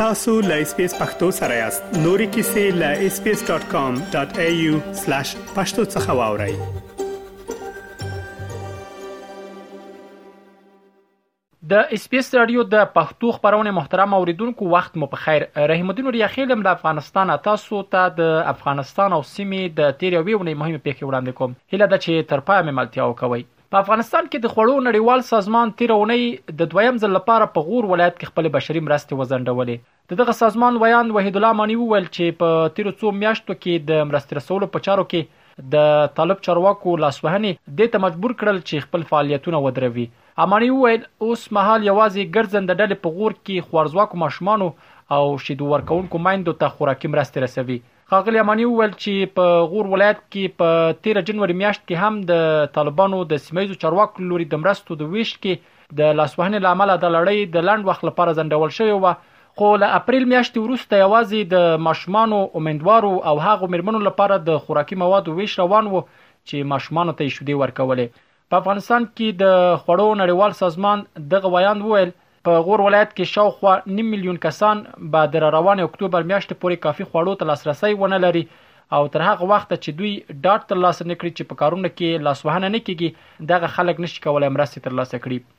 tasu.lspacepakhtosarayast.nuri.kisi.lspace.com.au/pakhtosakhawauri د اسپیس رادیو د پښتو خبرونه محترم اوریدونکو وخت مو په خیر رحیم الدین وریا خیلم له افغانستان تاسو ته د افغانستان او سیمې د تیر یوې ونې مهمه پیښه وړاندې کوم هله د چې تر پای مې ملتیا وکوي په افغانستان کې د خوړو نړیوال سازمان تیر اونۍ د دویم ځل لپاره په غور ولایت کې خپل بشري مرستې وځنډولې د دغه سازمان ویاند وحید الله مانی وویل چې په تیر څو میاشتو کې د مرستې رسولو په چارو کې د طالب چارواکو لاسوهنې د ته مجبور کړل چې خپل فعالیتونه ودروي امانی وویل اوس مهال یوازې ګرځند ډلې په غور کې خوارځواکو ماشومانو او شیدو ورکونکو میندو ته خوراکي مرستې رسوي ښاغلي اماني وویل چې په غور ولایت کې په تیره جنوري میاشت کې هم د طالبانو د سیمایزو چارواکو لوري د مرستو د ویش کې د لاسوهنې لامل د لړۍ د لند وخت لپاره ځنډول شوې و خو له اپریل میاشتې وروسته یوازې د ماشومانو امیندوارو او هغو مرمنو لپاره د خوراکي موادو ویش روان وو چې ماشومانو ته یې شودې ورکولې په افغانستان کې د خوړو نړیوال سازمان دغه ویاند وویل په غور ولایت کې شاوخوا نیم میلیون کسان به د روان اکتوبر میاشتې پورې کافي خوړو ته لاسرسي ونه لري او تر هغه وخت چې دوی ډاټ ترلاسه نکړي چې په کارونو کې لاسوهنه نه کیږي دغه خلک نشي کولای مرستې ترلاسه کړي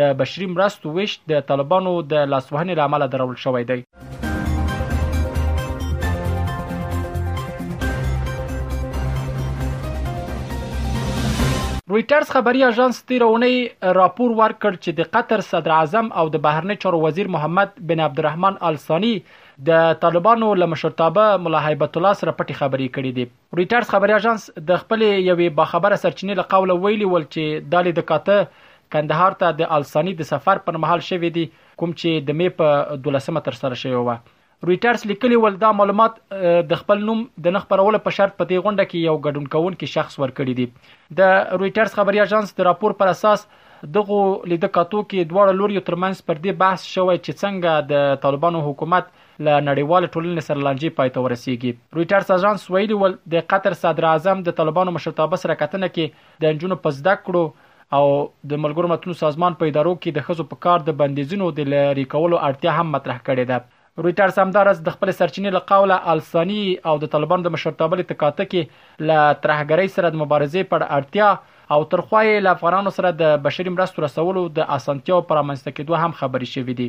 د بشري مرستو ویش د طالبانو د لاسوهنې لامل درول شوی دی رویټرز خبري اژانس تیر اونۍ راپور ورکړ چې د قطر صدر اعظم او د بهرنی چارو وزیر محمد بن عبدالرحمن آل ثانی د طالبانو له مشرتابه ملا هیبت الله سره پټي خبرې کړې دي رویټرز خبري اژانس د خپلې یوې باخبره سرچینې له قوله ویلي ول چې دا لیدکاته کندهار ته د آلساني د سفر پر مهال شوې دي کوم چې د مې په دولسمه ترسره شوې وه. رویټرز لیکلي ول دا معلومات د خپل نوم د نه خپرولو په شرط په دې غونډه کې یو ګډون کوونکي شخص ورکړي دي. د رویټرز خبري اژانس د راپور پر اساس دغو لیدکاتو کې دواړو لوریو ترمنځ پر دې بحث شوی چې څنګه د طالبانو حکومت له نړیوالې ټولنې سره لانجې پای ته ورسېږي. رویټرز اژانس ویلي ول، د قطر صدراعظم د طالبانو مشرتابه سره کتنه کې د نجونو په زده کړو او د ملګرو ملتونو سازمان په ادارو کې د ښځو په کار د بندیزونو د لرې کولو اړتیا هم مطرح کړې ده. رویټرز همداراز د خپلې سرچینې له قوله الثاني او د طالبانو د مشرتابه له تکاتکې له ترهګرۍ سره د مبارزې په اړه اړتیا او تر خوا یې له افغانانو سره د بشري مرستو رسولو د اسانتیاوو په رامنځته کېدو هم خبرې شوې دي.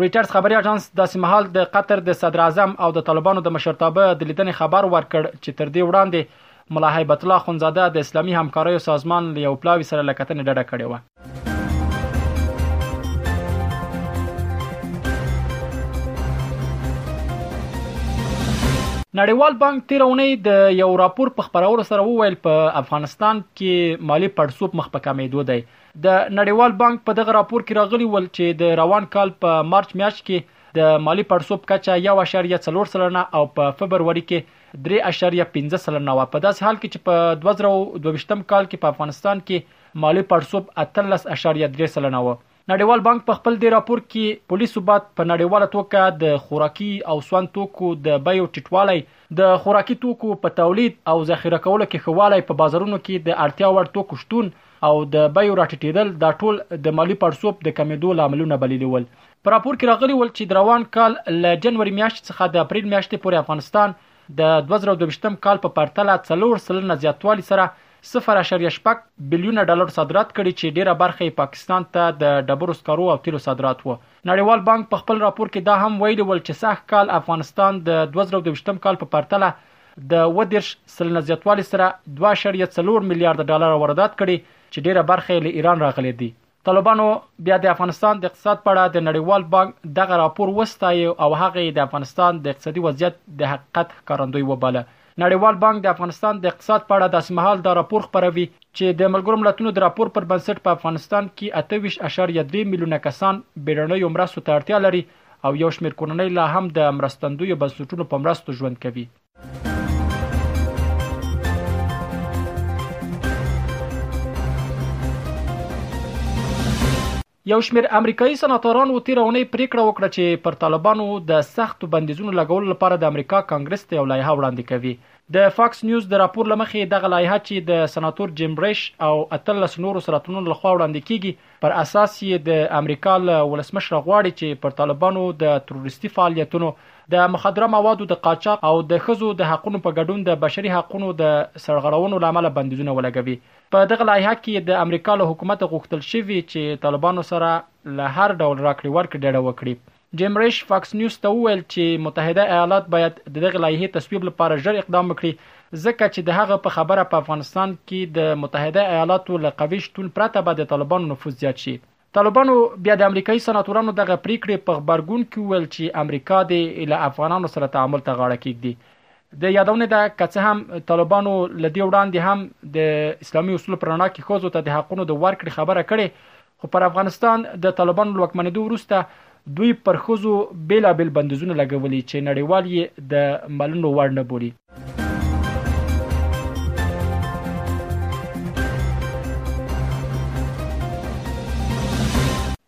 رویټرز خبري اژانس داسې مهال د قطر د صدراعظم او د طالبانو د مشرتابه د لیدنې خبر ورکړ چې تر دې وړاندې ملا هیبت الله اخندزاده د اسلامي همکاریو سازمان له یو پلاوي سره له کتنې ډډه کړې وه. نړیوال بانک تیر اونۍ د یو راپور په خبرولو سره وویل په افغانستان کې مالی پړسوب مخ په کمیدو دی د نړیوال بانک په دغه راپور کې راغلي ول چې د روان کال په مارچ میاشت کې د مالی پړسوب کچه 1.4 سلنه او په فبروري کې 3.15 سلنه و په داسې حال کې چې په 2022 کال کې په افغانستان کې مالی پړسوب 18.3 سلنه و نړیوال بانک په خپل دی راپور کې پولیس ثبات په نړیواله توګه د خوراکي او سوند توکو د بیو ټیټوالی د خوراکي توکو په تولید او ذخیره کولو کې خواله په بازارونو کې د اړتیا وړ توکو شتون او د بیو راټیټیدل دا ټول د مالي پړسوب د کمیدو لاملونه بللي ول. په راپور کې راغلي ول چې د روان کال له جنوري میاشتې څخه د اپریل میاشتې پورې افغانستان د دوه زره او دوه ویشت کال په پرتله څلور سلنه زیاتوالي سره صفر اعشاریه شپږ بلیونه ډالرو صادرات کړي چې ډیره برخه یې پاکستان ته د ډبرو سکارو او تیلو صادرات وو. نړیوال بانک په خپل راپور کې دا هم ویلي ول چې سږ کال افغانستان د دوه زره او دوه ویشت کال په پرتله د اووه دېرش سلنه زیاتوالي سره دوه اعشاریه څلور میلیارد ډالر واردات کړي چې ډېره برخه یې له ایران راغلې دي. طالبانو بیا د افغانستان د اقتصاد په اړه د نړیوال بانک دغه راپور وستایه او هغه یې د افغانستان د اقتصادي وضعیت د حقیقت ښکارندوی وباله. نړیوال بانک د افغانستان د اقتصاد په اړه داسې مهال دا راپور خپروي چې د ملګرو ملتونو د راپور پر بنسټ په افغانستان کې اته ویشت اعشاریه درې میلیونه کسان بیړنیو مرستو ته اړتیا لري او یو شمېر کورنۍ لا هم د مرستندویو بنسټونو په مرستو ژوند کوي. یو شمېر امریکایي سناتورانو تیر اونۍ پریکړه وکړه چې پر طالبانو د سختو بندیزونو لګولو لپاره د امریکا کانګرس ته یو لایحه وړاندې کوي د فاکس نیوز د راپور لمخې دغه لایحه چې د سناتور جیم ریش او 13 نورو سناتورانو لخوا وړاندې کیږي پر اساس یې د امریکا له ولسمشره غواړي چې پر طالبانو د تروریستي فعالیتونو، د مخدره موادو د قاچاق او د ښځو د حقونو په ګډون د بشري حقونو د سرغړونو له امله بندیزونه ولګوي. په دغه لایحه کې د امریکا له حکومته غوښتل شوي چې طالبانو سره له هر ډول راکړې ورکړې ډډه وکړي. جیم ریش فاکس نیوز ته وویل چې متحده ایالات باید د دغه لایحې تصویب لپاره ژر اقدام وکړي ځکه چې د هغه په خبره په افغانستان کې د متحده ایالاتو له قوي شتون پرته به د طالبانو نفوذ زیات شي طالبانو بیا د امریکایي سناتورانو دغه پریکړې په خبرګون کې وویل چې امریکا د له افغانانو سره تعامل ته غاړه کېږدي د یادونه ده که څه هم طالبانو له دې وړاندې هم د اسلامي اصولو پر رڼا کې ښځو ته د حقونو د ورکړې خبره کړې خو پر افغانستان د طالبانو له واکمنېدو وروسته دوی پر ښځو بېلابېل بندیزونه لګولي چې نړیوال یې د منلو وړ نه بولي.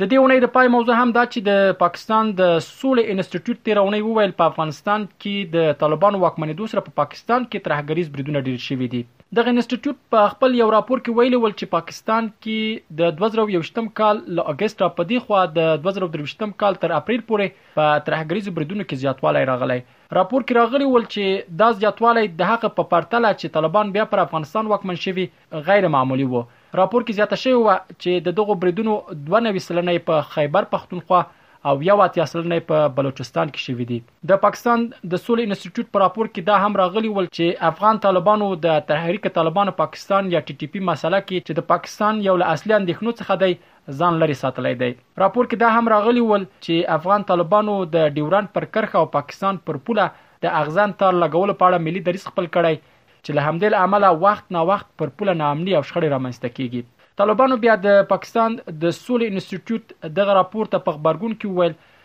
د دې اونۍ د پای موضوع هم دا چې د پاکستان د سولې انسټیټیوټ تیر اونۍ وویل په افغانستان کې د طالبانو واکمنېدو سره په پاکستان کې ترهګریز بریدونه ډیر شوي دي. دغه انسټیټیوټ په خپل یو راپور کې ویلي ول چې پاکستان کې د 2021 کال له اګست را په دې خوا د 2023 کال تر اپریل پورې په ترهګریزو بریدونو کې زیاتوالی راغلی. راپور کې راغلي ول چې دا زیاتوالی د هغه په پرتله چې طالبان بیا پر افغانستان واکمن شوي غیر معمولي و. راپور کې زیاته شوې وه چې د دغو بریدونو دوه نوي سلنه یې په خیبر پښتونخوا او یو اتیا سلنه یې په بلوچستان کې شوي دي. د پاکستان د سولې انسټیټیوټ په راپور کې دا هم راغلي ول چې افغان طالبانو د تحریک طالبان پاکستان یا ټي ټي پي مسله کې چې د پاکستان یو له اصلي اندېښنو څخه دی ځان لرې ساتلی دی. راپور کې دا هم راغلي ول چې افغان طالبانو د ډیورنډ پر کرښه او پاکستان پر پوله د اغزن تار لګولو په اړه ملي دریځ خپل کړی چې له همدې له امله وخت نا وخت پر پوله ناامني او شخړې رامنځته کېږي. طالبانو بیا د پاکستان د سولې انسټیټیوټ دغه راپور ته په غبرګون کې وویل